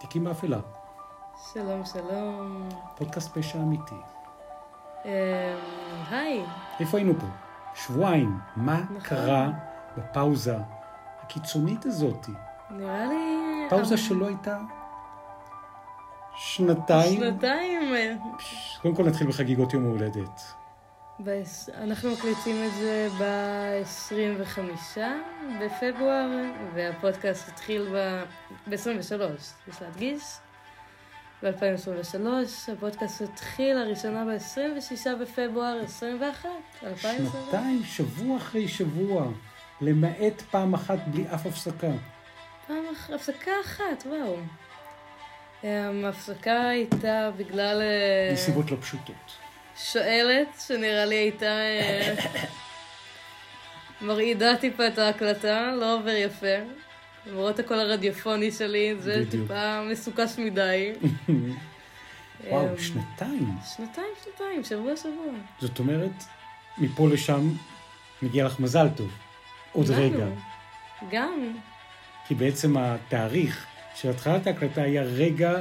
תיקים באפלה, שלום, שלום. פודקאסט פשע אמיתי. אמ, היי, איפה היינו פה? שבועיים. מה נכון. קרה בפאוזה הקיצונית הזאת? נראה לי... פאוזה שלא הייתה שנתיים. שנתיים. קודם כל נתחיל בחגיגות יום ההולדת. אנחנו מקליטים את זה ב-25 בפברואר, והפודקאסט התחיל ב-23, יש להדגיש. ב-2023, הפודקאסט התחיל לראשונה ב-26 בפברואר 21, 2021. שנתיים, שבוע אחרי שבוע, למעט פעם אחת בלי אף הפסקה. פעם אח... הפסקה אחת, וואו. ההפסקה הייתה בגלל אה, מסיבות לא פשוטות. שואלת, שנראה לי הייתה אה, מרעידה טיפה את ההקלטה, לא עובר יפה. למרות הקול הרדיופוני שלי, זה בדיוק. טיפה מסוכש מדי. וואו, אמ, שנתיים. שנתיים, שנתיים, שבוע, שבוע. זאת אומרת, מפה לשם מגיע לך מזל טוב. עוד לנו. רגע. גם. כי בעצם התאריך של התחלת ההקלטה היה רגע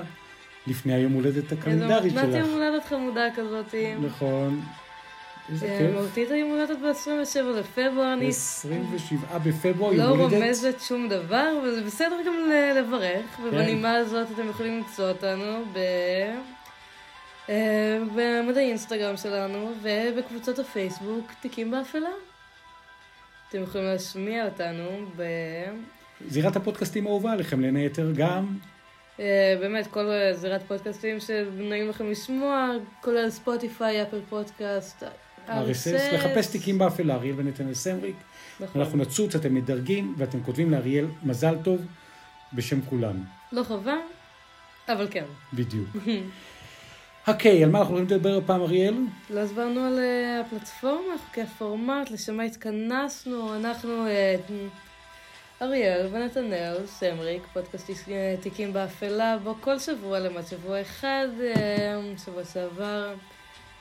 לפני היום הולדת הקלנדרי איזו מתנת יום שלך. הולדת חמודה כזאת. נכון. איזה אה, כיף. מהותית היום הולדת ב-27 לפברואר, אני 27 בפברואר, לא יום הולדת. רומזת שום דבר, וזה בסדר גם לברך, כן. ובנימה הזאת אתם יכולים למצוא אותנו ב... אה, בעמוד האינסטגרם שלנו ובקבוצות הפייסבוק תיקים באפלה. אתם יכולים להשמיע אותנו ב... זירת הפודקאסטים האהובה עליכם, בין היתר גם באמת, כל אה, זירת פודקאסטים שנעים לכם לשמוע, כולל ספוטיפיי, אפל פודקאסט, RSS, לחפש תיקים באפלה, אריאל ונתנאל סמריק. נכון. אנחנו נצוץ, אתם מדרגים, ואתם כותבים לאריאל מזל טוב בשם כולם. לא חובה, אבל כן. בדיוק. אוקיי, על מה אנחנו הולכים לדבר הפעם, אריאל? לא הסברנו על אה, הפלטפורמה, חוקי הפורמט, לשם מה התכנסנו, אנחנו אה, אריאל ונתנאל סמריק, פודקאסט תיקים באפלה, בו כל שבוע למעט שבוע אחד, אה, שבוע שעבר,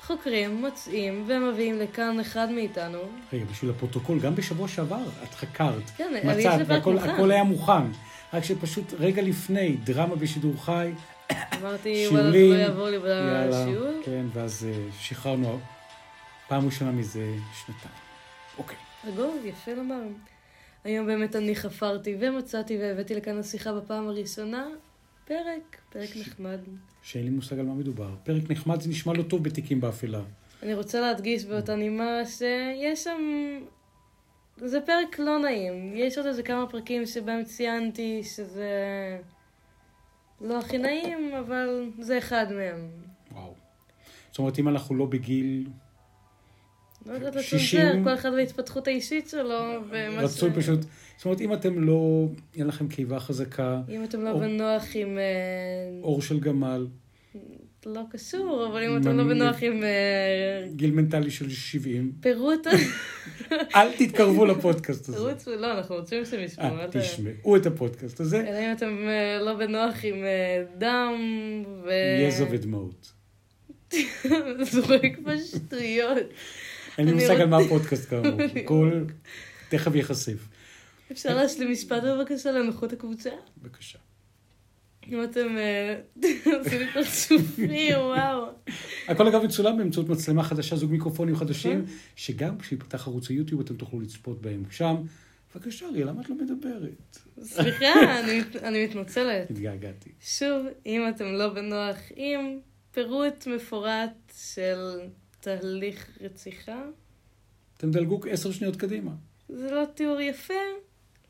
חוקרים, מוצאים ומביאים לכאן אחד מאיתנו. רגע, בשביל הפרוטוקול, גם בשבוע שעבר את חקרת, כן, מצאת, והכל. הכל היה מוכן. רק שפשוט רגע לפני, דרמה בשידור חי, אמרתי, וואלה, זה לא יעבור לי יאללה, בשיעור. כן, ואז אה, שחררנו פעם ראשונה מזה שנתיים. אוקיי. אגב, יפה לומר. היום באמת אני חפרתי ומצאתי והבאתי לכאן לשיחה בפעם הראשונה פרק, פרק נחמד. שאין לי מושג על מה מדובר. פרק נחמד זה נשמע לא טוב בתיקים באפלה. אני רוצה להדגיש באותה נימה שיש שם... זה פרק לא נעים. יש עוד איזה כמה פרקים שבהם ציינתי שזה לא הכי נעים, אבל זה אחד מהם. וואו. זאת אומרת, אם אנחנו לא בגיל, לא יודעת. לצנזר, כל אחד וההתפתחות האישית שלו, ומה רצוי פשוט, זאת אומרת, אם אתם לא, אין לכם קיבה חזקה, אם אתם לא בנוח עם... אה, אור של גמל, לא קשור, אבל אם אתם לא בנוח עם אה, גיל מנטלי של 70, פירוט, אל תתקרבו לפודקאסט הזה. פירוט, לא, אנחנו רוצים שהם ישמעו. אה, תשמעו את הפודקאסט הזה, אלא אם אתם לא בנוח עם דם, ו... יזע ודמעות. זורק פה שטויות. אין לי מושג על מה הפודקאסט כאמור, הכל תכף ייחשף. אפשר להשלים משפט בבקשה לנוחות הקבוצה? בבקשה. אם אתם אה, עושים לי פרצופים, וואו. הכל אגב מצולם באמצעות מצלמה חדשה, זוג מיקרופונים חדשים, שגם כשיפתח ערוץ היוטיוב אתם תוכלו לצפות בהם שם. בבקשה, אריאל, למה את לא מדברת? סליחה, אני מתנצלת. התגעגעתי. שוב, אם אתם לא בנוח עם פירוט מפורט של תהליך רציחה, אתם דלגו עשר שניות קדימה. זה לא תיאור יפה,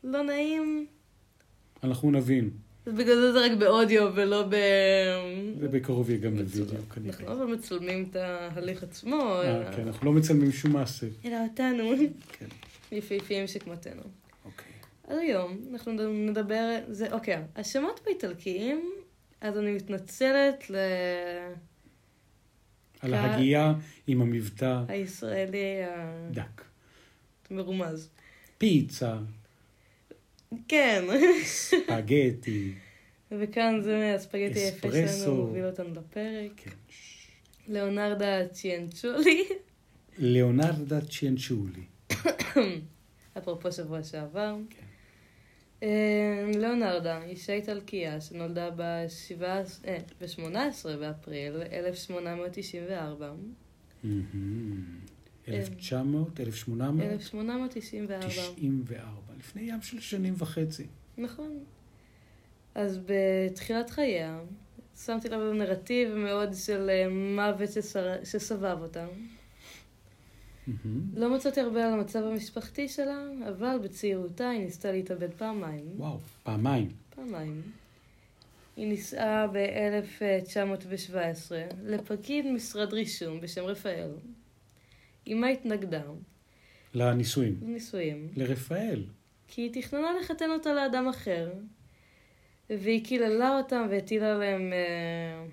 לא נעים. אנחנו נבין. בגלל זה זה רק באודיו ולא ב... ובקרוב יהיה גם. בווידאו אנחנו כנראה. אבל מצלמים את ההליך עצמו, אה, אלא- כן, אנחנו לא מצלמים שום מעשה. אלא אותנו, כן, יפהפיים שכמותנו. אוקיי. אז היום אנחנו נדבר, זה, אוקיי, השמות באיטלקיים, אז אני מתנצלת על ההגייה עם המבטא לישראלי דק. המרומז. פיצה, כן, ספגטי, וכאן זה הספגטי היפה. שלנו, מוביל אותנו לפרק. כן. ליאונרדה צ'יאנצ'ולי, ליאונרדה צ'יאנצ'ולי. אפרופו שבוע שעבר. כן. אה, ליאונרדה, אישה איטלקייה שנולדה ב-18 באפריל 1894. מהמם. 1900, 1800? 1894. 94. לפני ים של שנים וחצי. נכון. אז בתחילת חייה, שמתי לב לנרטיב מאוד של אה, מוות שסבב אותה. מהמם. לא מצאתי הרבה על המצב המשפחתי שלה, אבל בצעירותה היא ניסתה להתאבד פעמיים. וואו, פעמיים. פעמיים. היא נישאה ב-1917 לפקיד משרד רישום בשם רפאל. אמה התנגדה לנישואים. לנישואים, לרפאל. כי היא תכננה לחתן אותה לאדם אחר, והיא קיללה אותם והטילה עליהם... אה,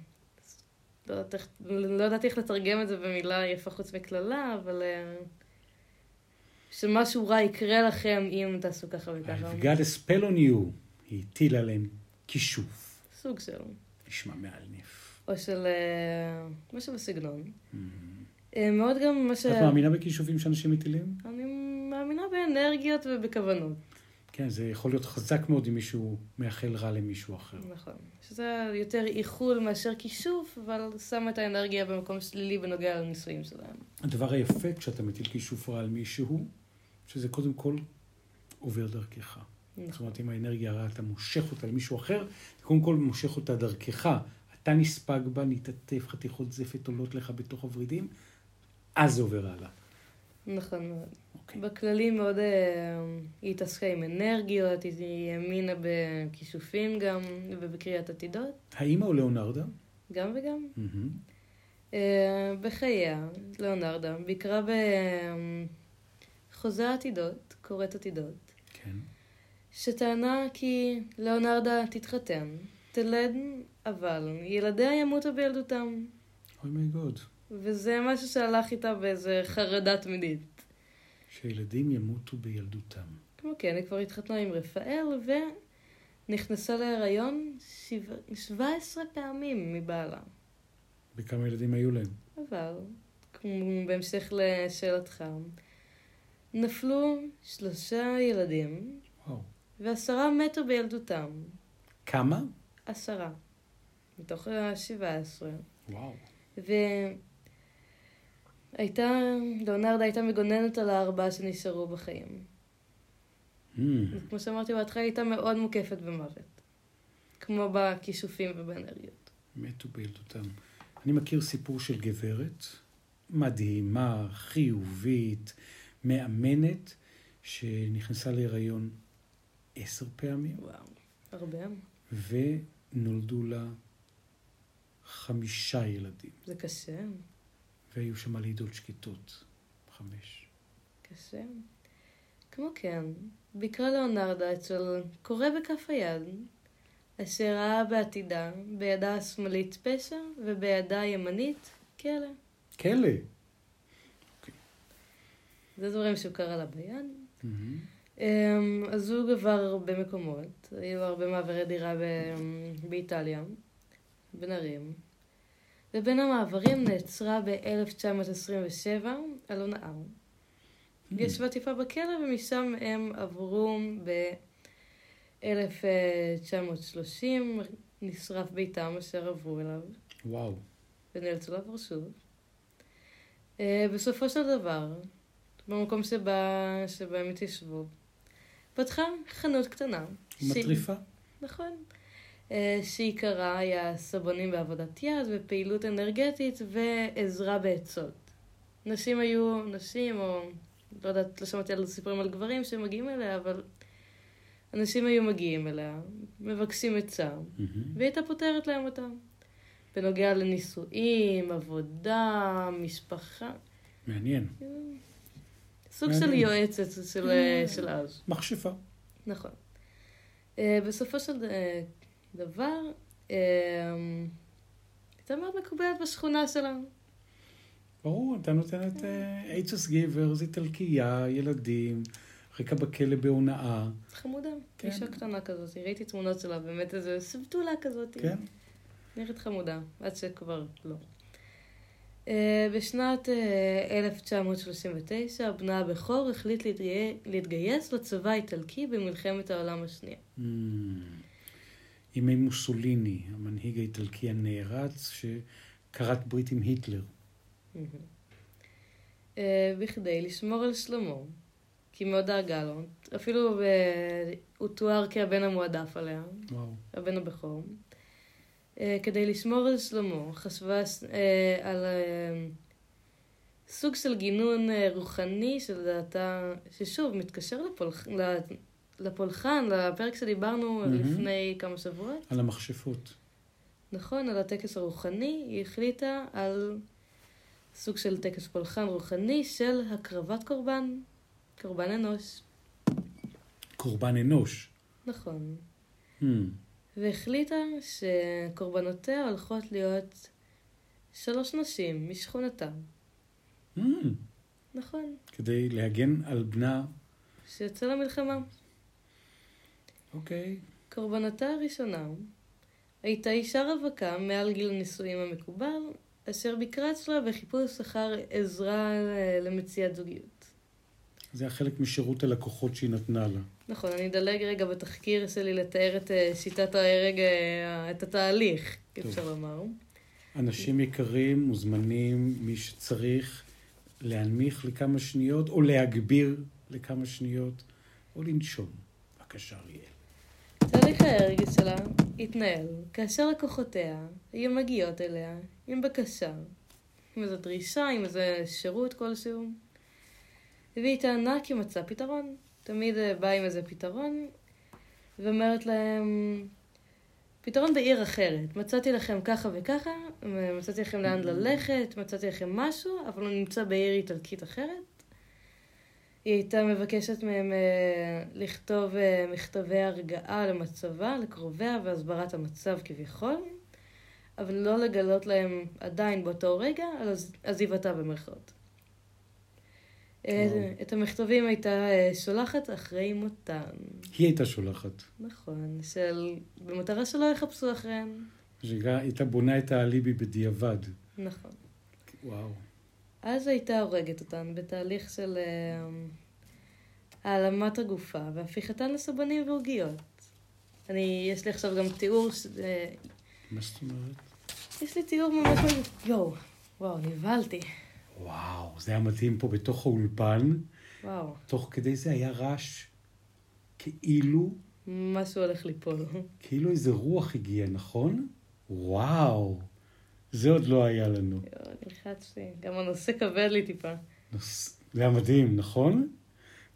לא יודעת לא ידעתי איך לתרגם את זה במילה יפה חוץ מקללה, אבל... אה, שמשהו רע יקרה לכם אם תעשו ככה וככה. I've got a spell on you. היא הטילה עליהם כישוף. סוג של. נשמע מאלנף. או של... אה, משהו בסגנון. מהמם. אה, מאוד גם מה ש... את מאמינה בכישופים שאנשים מטילים? אני מאמינה באנרגיות ובכוונות. כן, זה יכול להיות חזק מאוד אם מישהו מאחל רע למישהו אחר. נכון. שזה יותר איחול מאשר כישוף, אבל שם את האנרגיה במקום שלילי בנוגע לנישואים שלהם. הדבר היפה כשאתה מטיל כישוף רע על מישהו, שזה קודם כל עובר דרכך. זאת נכון. אומרת, אם האנרגיה הרעה, אתה מושך אותה למישהו אחר, זה קודם כל מושך אותה דרכך. אתה נספג בה, ניטטף, חתיכות זפת עולות לך בתוך הוורידים, אז זה עובר הלאה. נכון מאוד. אוקיי. בכללי מאוד אה, היא התעסקה עם אנרגיות, היא האמינה בכישופים גם, ובקריאת עתידות, האימא או ליאונרדה? גם וגם. מהמם. אה, בחייה, ליאונרדה, ביקרה בחוזה העתידות, קוראת עתידות, כן. שטענה כי ליאונרדה תתחתן, תלד, אבל ילדיה ימותו בילדותם. אוי מי גוד. וזה משהו שהלך איתה באיזה חרדה תמידית. שילדים ימותו בילדותם. כמו כן, היא כבר התחתנה עם רפאל, ונכנסה להיריון שבע- 17 פעמים מבעלה. וכמה ילדים היו להם? אבל, כמו בהמשך לשאלתך, נפלו שלושה ילדים, וואו. ועשרה מתו בילדותם. כמה? עשרה. מתוך ה-17. וואו. והייתה, ליאונרדה הייתה מגוננת על הארבעה שנשארו בחיים. Mm. כמו שאמרתי בהתחלה, היא הייתה מאוד מוקפת במוות. כמו בכישופים ובאנרגיות. מתו בילדותם. אני מכיר סיפור של גברת מדהימה, חיובית, מאמנת, שנכנסה להיריון עשר פעמים, וואו, הרבה. ונולדו לה חמישה ילדים, זה קשה, והיו שם לידות שקטות, חמש. קשה. כמו כן, ביקרה ליאונרדה אצל קורא בכף היד, אשר ראה בעתידה בידה השמאלית פשע ובידה הימנית כלא. כלא. זה דברים שהוא קרא לה ביד. מהמם. אמ, הזוג עבר הרבה מקומות, היו הרבה מעברי דירה ב- באיטליה, בין ערים, ובין המעברים נעצרה ב-1927 על הונאה. היא ישבה טיפה בכלא ומשם הם עברו ב-1930, נשרף ביתם אשר עברו אליו, וואו. ונאלצו לעבור שוב. אה, בסופו של דבר, במקום שבה, שבהם התיישבו, פתחה חנות קטנה. מטריפה. נכון. אה, שעיקרה היה סבונים בעבודת יד ופעילות אנרגטית ועזרה בעצות. נשים היו, נשים או, לא יודעת, לא שמעתי על סיפורים על גברים שמגיעים אליה, אבל אנשים היו מגיעים אליה, מבקשים עצה, מהמם. והיא הייתה פותרת להם אותה. בנוגע לנישואים, עבודה, משפחה. מעניין. סוג של מעניין. יועצת של, כן. של אז. מכשפה. נכון. Uh, בסופו של uh, דבר, uh, הייתה מאוד מקובלת בשכונה שלנו. ברור, אתה נותנת אה, עצס גיברס, איטלקייה, ילדים, רקע בכלא בהונאה. חמודה. כן. אישה קטנה כזאת, ראיתי תמונות שלה, באמת איזה סבתולה כזאת. כן? נראית חמודה, עד שכבר לא. אה, בשנת אה, 1939, בנה הבכור החליט להתגי- להתגייס לצבא האיטלקי במלחמת העולם השנייה. Mm. ימי מוסוליני, המנהיג האיטלקי הנערץ, שכרת ברית עם היטלר. אה, בכדי לשמור על שלמה, כי מאוד דאגה לו. אפילו אה, הוא תואר כהבן המועדף עליה, וואו. הבן הבכור. אה, כדי לשמור על שלמה, חשבה על סוג של גינון רוחני שלדעתה, ששוב, מתקשר לפולח, לפולחן, לפרק שדיברנו מהמם. לפני כמה שבועות. על המכשפות. נכון, על הטקס הרוחני, היא החליטה על סוג של טקס פולחן רוחני של הקרבת קורבן, קורבן אנוש, קורבן אנוש. נכון. Hmm. והחליטה שקורבנותיה הולכות להיות שלוש נשים משכונתה. Hmm. נכון, כדי להגן על בנה. שיוצא למלחמה. אוקיי. קורבנתה הראשונה הייתה אישה רווקה מעל גיל הנישואים המקובל, אשר ביקרה אצלה בחיפוש אחר עזרה אה, למציאת זוגיות. זה החלק משירות הלקוחות שהיא נתנה לה. נכון, אני אדלג רגע בתחקיר שלי לתאר את אה, שיטת ההרג, אה, את התהליך, טוב. אפשר לומר. אנשים יקרים מוזמנים, מי שצריך, להנמיך לכמה שניות, או להגביר לכמה שניות, או לנשום. בבקשה, אריאל. תהליך ההרג שלה התנהל כאשר לקוחותיה היו מגיעות אליה עם בקשה, עם איזו דרישה, עם איזה שירות כלשהו, והיא טענה כי מצאה פתרון. תמיד אה, באה עם איזה פתרון, ואומרת להם, פתרון בעיר אחרת. מצאתי לכם ככה וככה, מצאתי לכם לאן ללכת, מצאתי לכם משהו, אבל הוא נמצא בעיר איטלקית אחרת. היא הייתה מבקשת מהם אה, לכתוב אה, מכתבי הרגעה למצבה, לקרוביה והסברת המצב כביכול, אבל לא לגלות להם עדיין באותו רגע על עז- עזיבתה במרכאות. אה. את המכתבים הייתה אה, שולחת אחרי מותן. היא הייתה שולחת. נכון, של... במטרה שלא יחפשו אחריהם. שהיא הייתה בונה את האליבי בדיעבד. נכון. וואו. אז הייתה הורגת אותן בתהליך של אה, העלמת הגופה והפיכתן לסבנים ועוגיות. אני, יש לי עכשיו גם תיאור, ש- אה, מה זאת אומרת? יש לי תיאור ממש... יואו, וואו, נבהלתי. וואו, זה היה מדהים פה בתוך האולפן. וואו, תוך כדי זה היה רעש כאילו, משהו הולך ליפול. כאילו איזה רוח הגיע, נכון? וואו, זה עוד לא היה לנו. נלחצתי. גם הנושא כבד לי טיפה. נוס- זה היה מדהים, נכון?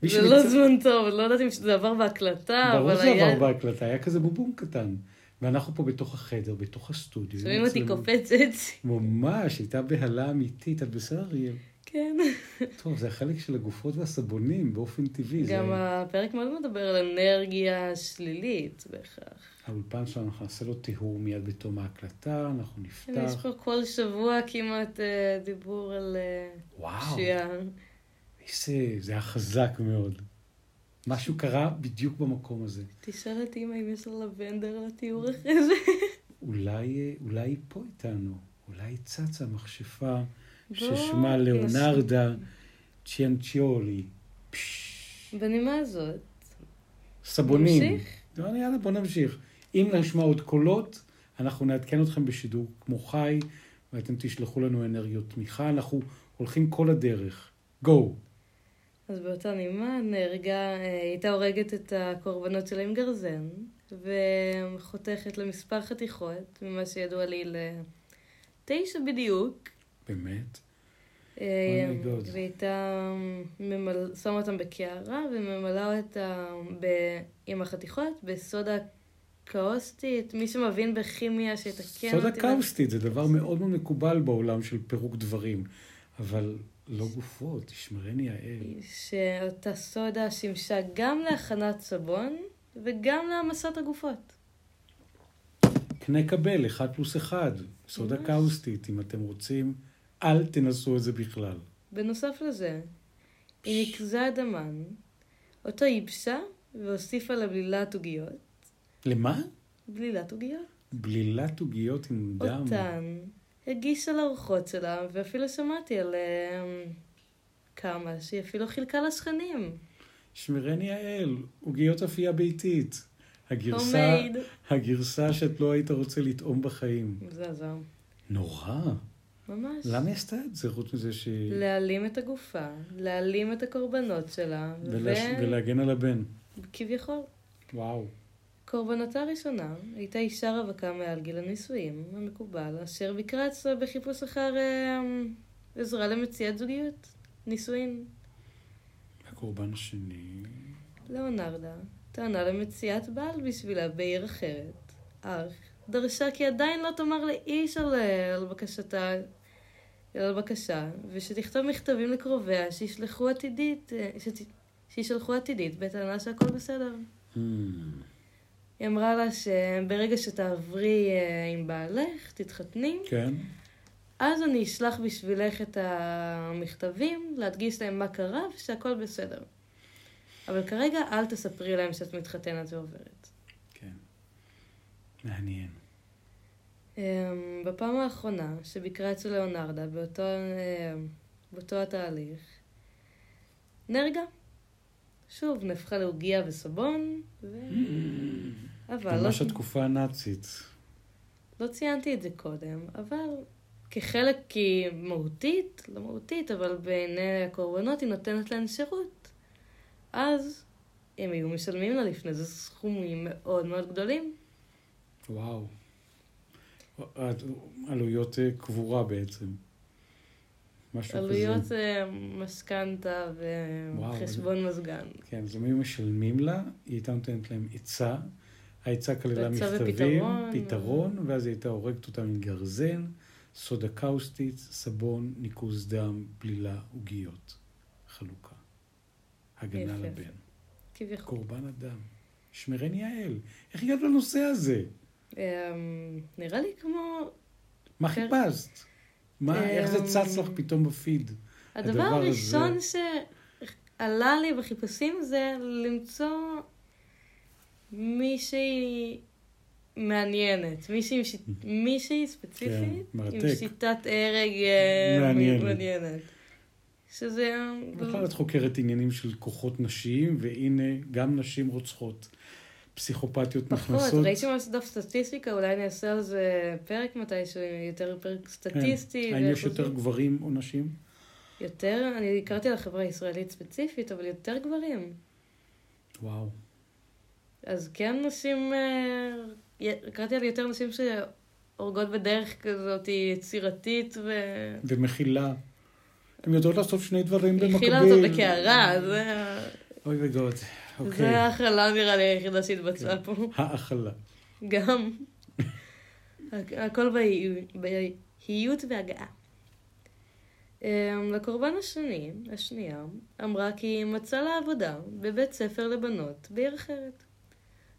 זה לא זמן טוב, לא יודעת אם זה עבר בהקלטה, ברור אבל שזה היה... עבר בהקלטה, היה כזה בובום קטן. ואנחנו פה בתוך החדר, בתוך הסטודיו. שומעים אותי. קופצת. ממש, הייתה בהלה אמיתית. את בסדר, אריאל? כן. טוב, זה החלק של הגופות והסבונים באופן טבעי. גם זה... הפרק מאוד מדבר על אנרגיה שלילית בהכרח. האולפן שלנו, אנחנו נעשה לו טיהור מיד בתום ההקלטה, אנחנו כן, יש נפתח. פה כל שבוע כמעט אה, דיבור על אה, וואו, פשיעה. איזה, זה היה חזק מאוד. משהו קרה בדיוק במקום הזה. תשאל את אימא אם יש לה לבנדר לתיאור אחרי זה. אולי, אה, אולי היא פה איתנו, אולי היא צצה מכשפה ששמה ליאונרדה צ'יאנצ'יולי. פש, בנימה הזאת, סבונים. נמשיך? לא, יאללה, בוא נמשיך. אם נשמע עוד קולות, אנחנו נעדכן אתכם בשידור כמו חי, ואתם תשלחו לנו אנרגיות תמיכה. אנחנו הולכים כל הדרך. גו. אז באותה נימה נהרגה, אה, הייתה הורגת את הקורבנות שלה עם גרזן, וחותכת למספר חתיכות, ממה שידוע לי לתשע בדיוק. באמת? אה. והיא הייתה ממל... שמה אותם בקערה וממלאה אותה ב... עם החתיכות בסודה קאוסטית. מי שמבין בכימיה שיתקן סודה אותי. קאוסטית זה דבר מאוד מאוד מקובל בעולם של פירוק דברים, אבל לא גופות, תשמרני האל. שאותה סודה שימשה גם להכנת סבון וגם להעמסת הגופות. קנה קבל, אחד פלוס אחד, סודה. קאוסטית, אם אתם רוצים, אל תנסו את זה בכלל. בנוסף לזה, היא ניקזה את המן, אותו ייבשה והוסיפה לבלילת עוגיות. למה? בלילת עוגיות. בלילת עוגיות עם דם. אותן הגישה לארוחות שלה, ואפילו שמעתי על אה, כמה שהיא אפילו חילקה לשכנים. שמרני האל, עוגיות אפייה ביתית. הגרסה, הומייד. הגרסה שאת לא היית רוצה לטעום בחיים. מזעזע. נורא. ממש. למה היא עשתה את זה, חוץ מזה שהיא... להעלים את הגופה, להעלים את הקורבנות שלה, ולש... ולהגן על הבן. וכביכול. וואו. קורבנתה הראשונה הייתה אישה רווקה מעל גיל הנישואים, המקובל, אשר ביקרה אצלה בחיפוש אחר אה, עזרה למציאת זוגיות, נישואין. הקורבן השני... ליאונרדה טענה למציאת בעל בשבילה בעיר אחרת, אך דרשה כי עדיין לא תאמר לאיש על, על בקשתה, על בקשה, ושתכתוב מכתבים לקרוביה שישלחו עתידית, אה, שת, שישלחו עתידית בטענה שהכל בסדר. Hmm. היא אמרה לה שברגע שתעברי אה, עם בעלך, תתחתני, כן? אז אני אשלח בשבילך את המכתבים, להדגיש להם מה קרה ושהכל בסדר. אבל כרגע אל תספרי להם שאת מתחתנת ועוברת. כן. מעניין. אמ, בפעם האחרונה שביקרה אצל ליאונרדה באותו, אמ, באותו התהליך, נהרגה. שוב, נהפכה לעוגיה וסבון, ו... אבל לא, ממש התקופה הנאצית. לא ציינתי את זה קודם, אבל כחלק, כי מהותית, לא מהותית, אבל בעיני הקורבנות היא נותנת להן שירות. אז הם היו משלמים לה לפני זה סכומים מאוד מאוד גדולים. וואו. עלויות אה, קבורה בעצם. משהו עלויות כזה. אה, משכנתה וחשבון מזגן. כן, אז הם היו משלמים לה, היא הייתה נותנת להם עצה. העצה כללה מכתבים, ופתרון. פתרון, ואז היא הייתה הורגת אותם עם גרזן, סודה קאוסטית, סבון, ניקוז דם, בלילה, עוגיות. חלוקה. הגנה. לבן. כביכול. קורבן אדם. שמרני האל. איך הגעת לנושא הזה? אמ, נראה לי כמו... מה. חיפשת? מה, איך זה אמ, צץ לך פתאום בפיד? הדבר הראשון שעלה לי בחיפושים זה למצוא מישהי מעניינת, מישהי, עם שיט... מישהי ספציפית, כן, עם. שיטת הרג אה, מעניינת. מעניינת. שזה... בכלל את חוקרת עניינים של כוחות נשיים, והנה, גם נשים רוצחות. פסיכופתיות פחות, נכנסות. ראיתי ממש דף סטטיסטיקה, אולי אני אעשה על זה פרק מתישהו, יותר פרק סטטיסטי. כן. האם יש. יותר גברים או נשים? יותר, אני הכרתי על החברה הישראלית ספציפית, אבל יותר גברים. וואו. אז כן נשים, אה, הכרתי על יותר נשים שהורגות בדרך כזאת יצירתית, ו... ומכילה. הן יודעות לעשות שני דברים במקביל. הכילה אותו בקערה, זה... אוי וגוד. אוקיי. זה ההכלה נראה לי היחידה שהתבצעה פה. האכלה. גם. הכ- הכל באיות והגעה. אמ, לקורבן השני, השנייה, אמרה כי היא מצאה לה עבודה בבית ספר לבנות בעיר אחרת.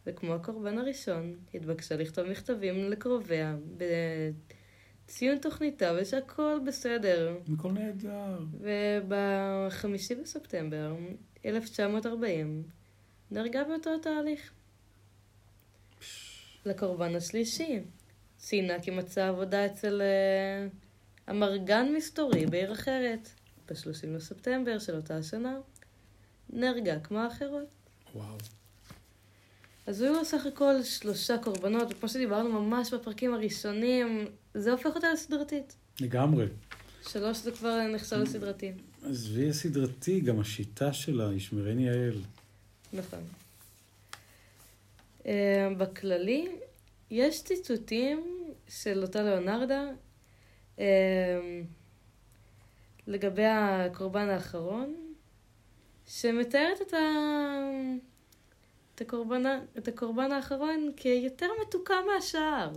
וכמו הקורבן הראשון, התבקשה לכתוב מכתבים לקרוביה בציון תוכניתה ושהכל בסדר. הכל נהדר. ובחמישי בספטמבר 1940 נהרגה באותו התהליך. לקורבן השלישי ציינה כי מצאה עבודה אצל אה, אמרגן מסתורי בעיר אחרת. ב-30 בספטמבר של אותה השנה נהרגה כמו האחרות. וואו. אז היו סך הכל שלושה קורבנות, וכמו שדיברנו ממש בפרקים הראשונים, זה הופך אותה לסדרתית. לגמרי. שלוש זה כבר נחשב לסדרתי. עזבי הסדרתי, גם השיטה שלה, ישמרני האל. נכון. אה, בכללי, יש ציטוטים של אותה ליאונרדה אה, לגבי הקורבן האחרון, שמתארת את, ה... את, הקורבן... את הקורבן האחרון כיותר מתוקה מהשאר.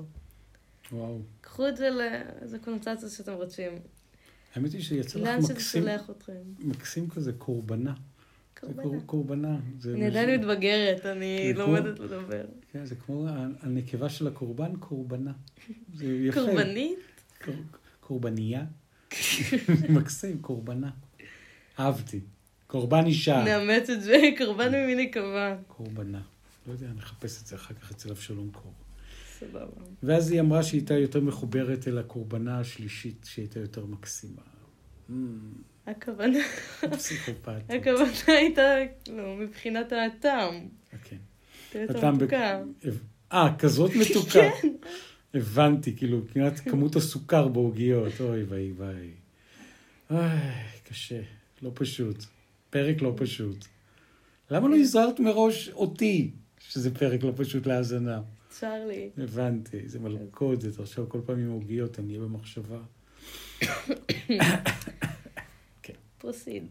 וואו. קחו את זה לאיזה קונוטציה שאתם רוצים. האמת היא שיצא לך מקסים. מקסים כזה, קורבנה. קורבנה. קור- קורבנה. אני עדיין מתבגרת, אני לומדת לדבר. כן, זה כמו הנקבה של הקורבן, קורבנה. זה יפה. קורבנית? קור- קורבנייה. מקסים, קורבנה. אהבתי. קורבן אישה. נאמץ את זה, קורבן ממין נקבה. קורבנה. לא יודע, נחפש את זה אחר כך אצל אבשלום קור. סבבה. ואז היא אמרה שהיא הייתה יותר מחוברת אל הקורבנה השלישית, שהייתה יותר מקסימה. Mm, הכוונה, פסיכופת. הכוונה הייתה, לא, מבחינת הטעם. כן. הטעם מתוקה. אה, כזאת מתוקה. כן. הבנתי, כאילו, מבחינת כמות הסוכר בעוגיות. אוי ויי. אוי, קשה. לא פשוט. פרק לא פשוט. למה לא הזהרת מראש אותי, שזה פרק לא פשוט להאזנה? צר לי. הבנתי, זה מלכוד, זה עכשיו כל פעם עם עוגיות, אני אהיה במחשבה. פרוסיד.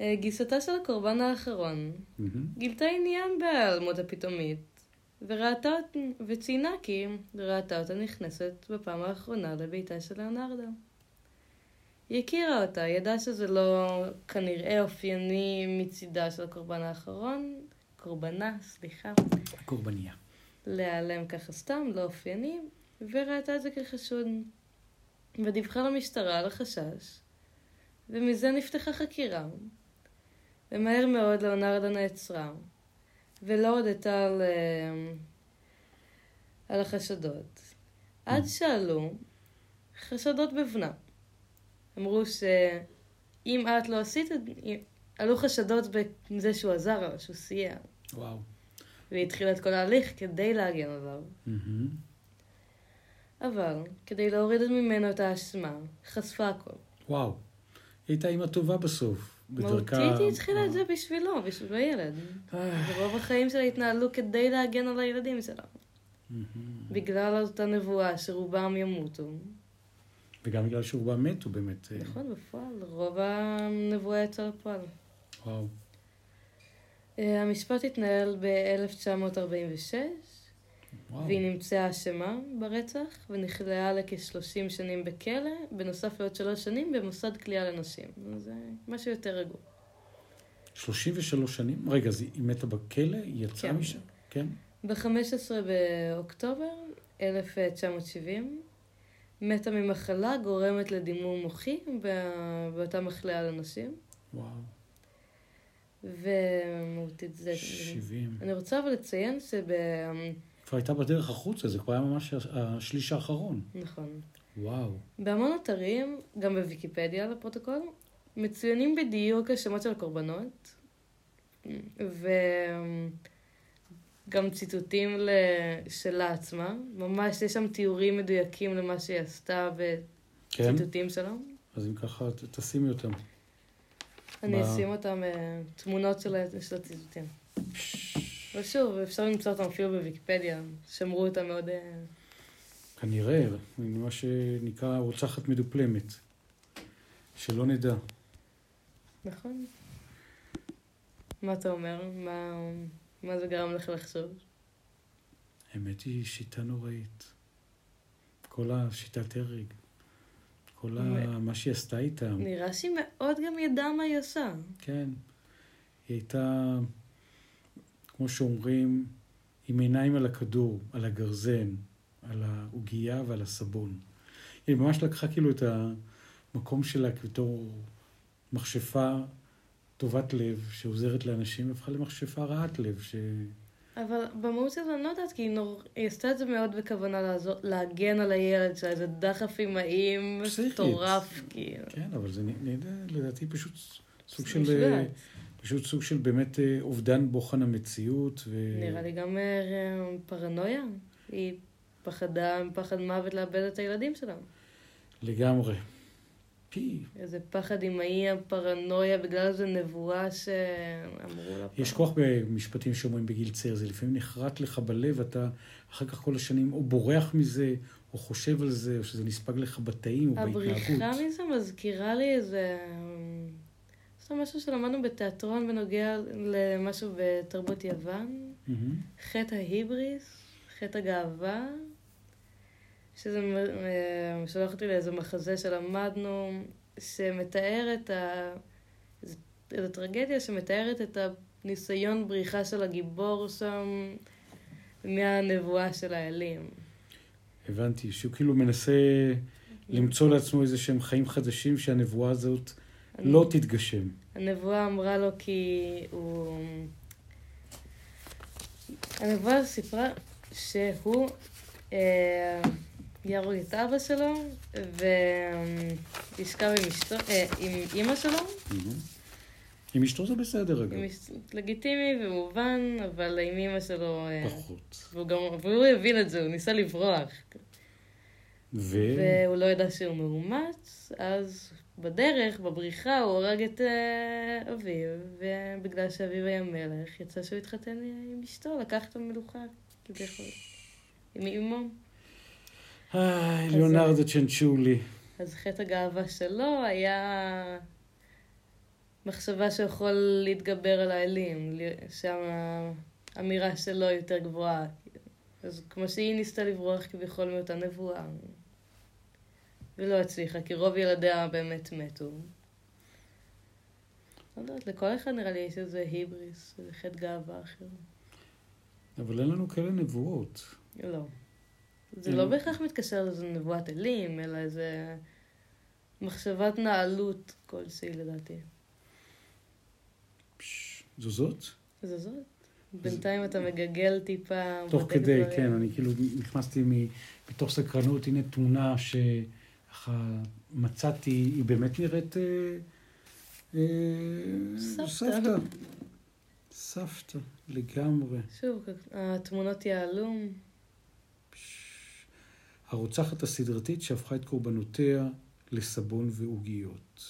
אה, גיסתה של הקורבן האחרון. גילתה עניין בהיעלמות הפתאומית, וראתה, וציינה כי ראתה אותה נכנסת בפעם האחרונה לביתה של לאונרדו. היא הכירה אותה, ידעה שזה לא כנראה אופייני מצידה של הקורבן האחרון, קורבנה, סליחה, קורבניה. להיעלם ככה סתם, לא אופייני, וראתה את זה כחשוד. ודיווחה למשטרה על החשש, ומזה נפתחה חקירה. ומהר מאוד לאונרדו נעצרה, ולא הודתה על, אה, על החשדות. עד שעלו חשדות בבנה. אמרו שאם את לא עשית. עלו חשדות בזה שהוא עזר לה, שהוא סייע. וואו. והיא התחילה את כל ההליך כדי להגן עליו. מהמם. אבל, כדי להוריד ממנו את האשמה, חשפה הכל. וואו. היא הייתה אימא טובה בסוף. בדרכה- מהותית היא התחילה את זה בשבילו, בשביל הילד. אה, ורוב החיים שלה התנהלו כדי להגן על הילדים שלה. בגלל אותה נבואה שרובם ימותו. וגם בגלל שרובם מתו באמת. אה, נכון, בפועל, רוב הנבואה יצא לפועל. וואו. אה, המשפט התנהל ב-1946, וואו. והיא נמצאה אשמה ברצח, ונכלאה לכ-30 שנים בכלא, בנוסף לעוד שלוש שנים במוסד כליאה לנשים. זה משהו יותר רגוע. 33 שנים? רגע, אז היא מתה בכלא? היא יצאה כן. משם? כן. ב-15 באוקטובר 1970, מתה ממחלה גורמת לדימום מוחי באותה מחלאה לנשים, וואו. ומהותית זה... 70. אני רוצה אבל לציין שב... כבר הייתה בדרך החוצה, זה כבר היה ממש השליש האחרון. נכון. וואו. בהמון אתרים, גם בוויקיפדיה לפרוטוקול, מצוינים בדיוק השמות של הקורבנות, וגם ציטוטים שלה עצמה. ממש יש שם תיאורים מדויקים למה שהיא עשתה כן? בציטוטים שלה. אז אם ככה, תשימי אותם. אני ב- אשים אותם, אה, תמונות של ה- של הציטוטים. ושוב, אפשר למצוא אותם אפילו בוויקיפדיה, שמרו אותם מאוד... אה, כנראה, מה שנקרא רוצחת מדופלמת. שלא נדע. נכון. מה אתה אומר? מה, מה זה גרם לך לחשוב? האמת היא שיטה נוראית. כל השיטת הרג. כל ה... מה שהיא עשתה איתם. נראה שהיא מאוד גם ידעה מה היא עושה. כן. היא הייתה, כמו שאומרים, עם עיניים על הכדור, על הגרזן, על העוגייה ועל הסבון. היא ממש לקחה כאילו את המקום שלה בתור מכשפה טובת לב, שעוזרת לאנשים, והפכה למכשפה רעת לב, ש... אבל במהות של זה אני לא יודעת, כי היא, נור... היא עשתה את זה מאוד בכוונה לעזור, להגן על הילד שלה, איזה דחף פסיכית. מטורף, כאילו. כן, אבל זה נ- נראה לדעתי פשוט סוג של... משוגעת. פשוט סוג של באמת אה, אובדן בוחן המציאות. ו... נראה לי גם אה, פרנויה. היא פחדה פחד מוות לאבד את הילדים שלה. לגמרי. פי, איזה פחד אמאי, הפרנויה, בגלל איזה נבואה שאמרו לה. יש. כוח במשפטים שאומרים בגיל צעיר, זה לפעמים נחרט לך בלב, אתה אחר כך כל השנים או בורח מזה, או חושב על זה, או שזה נספג לך בתאים או הבריחה בהתנהגות. מזה מזכירה לי איזה... זה משהו שלמדנו בתיאטרון בנוגע למשהו בתרבות יוון. מהמם. חטא ההיבריס, חטא הגאווה, שזה אה, שולח אותי לאיזה מחזה שלמדנו, שמתאר את ה... איזו טרגדיה שמתארת את הניסיון בריחה של הגיבור שם מהנבואה של האלים. הבנתי, שהוא כאילו מנסה למצוא לעצמו איזה שהם חיים חדשים, שהנבואה הזאת לא תתגשם. הנבואה אמרה לו כי הוא... הנבואה סיפרה שהוא אה, יהרוג את אבא שלו, וישכב עם אשתו, אה, עם אימא שלו. עם אשתו זה בסדר, אגב. לגיטימי ומובן, אבל עם אימא שלו... אה, פחות. והוא גם, והוא הבין את זה, הוא ניסה לברוח. ו... והוא לא ידע שהוא מאומץ, אז בדרך, בבריחה, הוא הרג את אה, אביו, ובגלל שאביו היה מלך, יצא שהוא התחתן עם אשתו, לקח את המלוכה, כביכול, עם אמו. איי, ליאונרדו צ'נצ'ולי. אז חטא הגאווה שלו היה מחשבה שיכול להתגבר על האלים, שהאמירה שלו יותר גבוהה. אז כמו שהיא ניסתה לברוח כביכול מאותה נבואה. ולא הצליחה, כי רוב ילדיה באמת מתו. לא יודעת, לכל אחד נראה לי יש איזה היבריס, איזה חטא גאווה אחר. אבל אין לנו כאלה נבואות. לא. זה אין. לא בהכרח מתקשר לאיזה נבואת אלים, אלא איזה מחשבת נעלות כלשהי לדעתי. פש, זו זאת? זה זאת. בינתיים אתה מגגל טיפה. תוך כדי, דברים. כן, אני כאילו נכנסתי מתוך סקרנות, הנה תמונה שככה מצאתי, היא באמת נראית... אה, אה, סבתא. סבתא. סבתא, לגמרי. שוב, התמונות יהלום. הרוצחת הסדרתית שהפכה את קורבנותיה לסבון ועוגיות.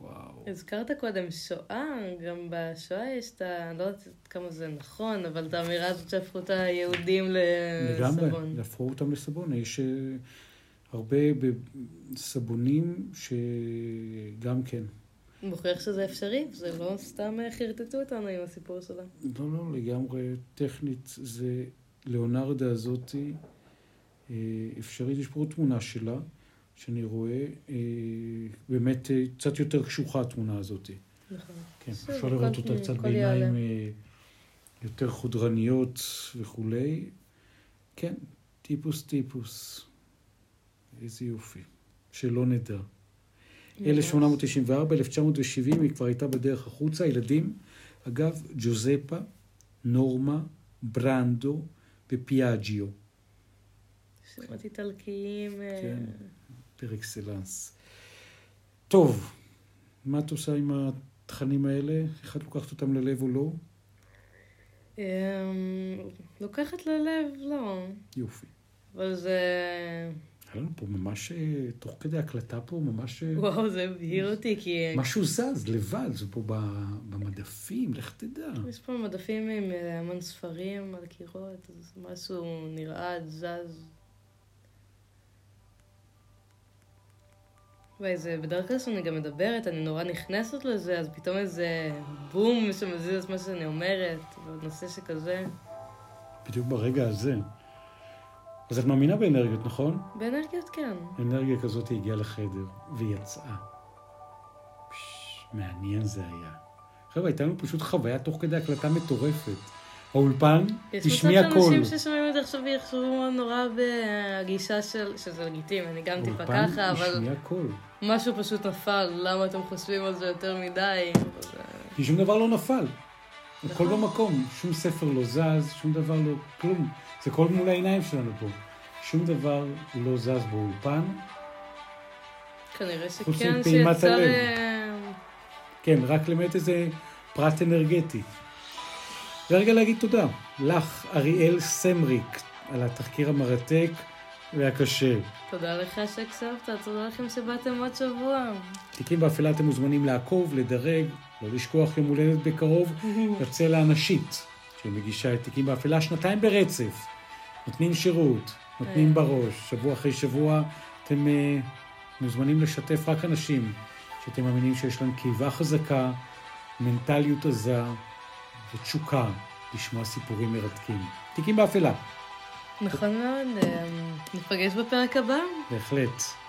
וואו. הזכרת קודם שואה, גם בשואה יש את ה... אני לא יודעת כמה זה נכון, אבל את האמירה הזאת שהפכו את היהודים לגמרי, לסבון. להפכו אותם לסבון. יש אה, הרבה ב- סבונים שגם כן. מוכיח שזה אפשרי, זה לא סתם חרטטו אותנו עם הסיפור שלה. לא, לא, לגמרי טכנית. זה ליאונרדה הזאתי אה, אפשרית. יש פה תמונה שלה, שאני רואה, אה, באמת אה, קצת יותר קשוחה התמונה הזאתי. נכון. כן, אפשר לראות אותה קצת בעיניים. אה, יותר חודרניות וכולי. כן, טיפוס טיפוס. איזה יופי. שלא נדע. ממש. 1894, 1970, היא כבר הייתה בדרך החוצה. ילדים, אגב, ג'וזפה, נורמה, ברנדו ופיאג'יו, שמות איטלקיים. אה, כן. פר אקסלנס. טוב, מה את עושה עם התכנים האלה? איך את לוקחת אותם ללב או לא? אמ, לוקחת ללב, לא. יופי. אבל זה... היה לנו פה ממש, אה, תוך כדי הקלטה פה, ממש... אה, וואו, זה הבהיר אותי, כי משהו זז לבד, זה פה במדפים, לך תדע. יש פה מדפים עם אה, המון ספרים על קירות, אז משהו נרעד, זז. וואי, זה בדרך כלל כשאני גם מדברת, אני נורא נכנסת לזה, אז פתאום איזה בום שמזיז את מה שאני אומרת, בנושא שכזה. בדיוק ברגע הזה. אז את מאמינה באנרגיות, נכון? באנרגיות כן. אנרגיה כזאת הגיעה לחדר ויצאה. פש, מעניין זה היה. חבר'ה, הייתה לנו פשוט חוויה תוך כדי הקלטה מטורפת. האולפן יש מצב השמיע קול. שאנשים ששומעים את זה עכשיו יחשבו נורא בגישה של, שזה לגיטימי, אני גם טיפה ככה, אבל. משהו פשוט נפל, למה אתם חושבים על זה יותר מדי? כי שום דבר לא נפל. הכל נכון. במקום, שום ספר לא זז, שום דבר לא, כלום. זה כל מול העיניים שלנו פה. שום דבר לא זז באולפן. כנראה שכן, הלב. ל... כן, רק למעט איזה פרט אנרגטי. ורגע להגיד תודה לך, אריאל סמריק, על התחקיר המרתק והקשה. תודה לך שהקשבת, תודה לכם שבאתם עוד שבוע. תיקים באפלה אתם מוזמנים לעקוב, לדרג, לא לשכוח יום הולדת בקרוב, לצלע הנשית, שמגישה את תיקים באפלה שנתיים ברצף. נותנים שירות, נותנים אה. בראש, שבוע אחרי שבוע אתם אה, מוזמנים לשתף רק אנשים שאתם מאמינים שיש להם קיבה חזקה, מנטליות עזה ותשוקה לשמוע סיפורים מרתקים. תיקים באפלה, נכון מאוד, אה, ניפגש בפרק הבא. בהחלט.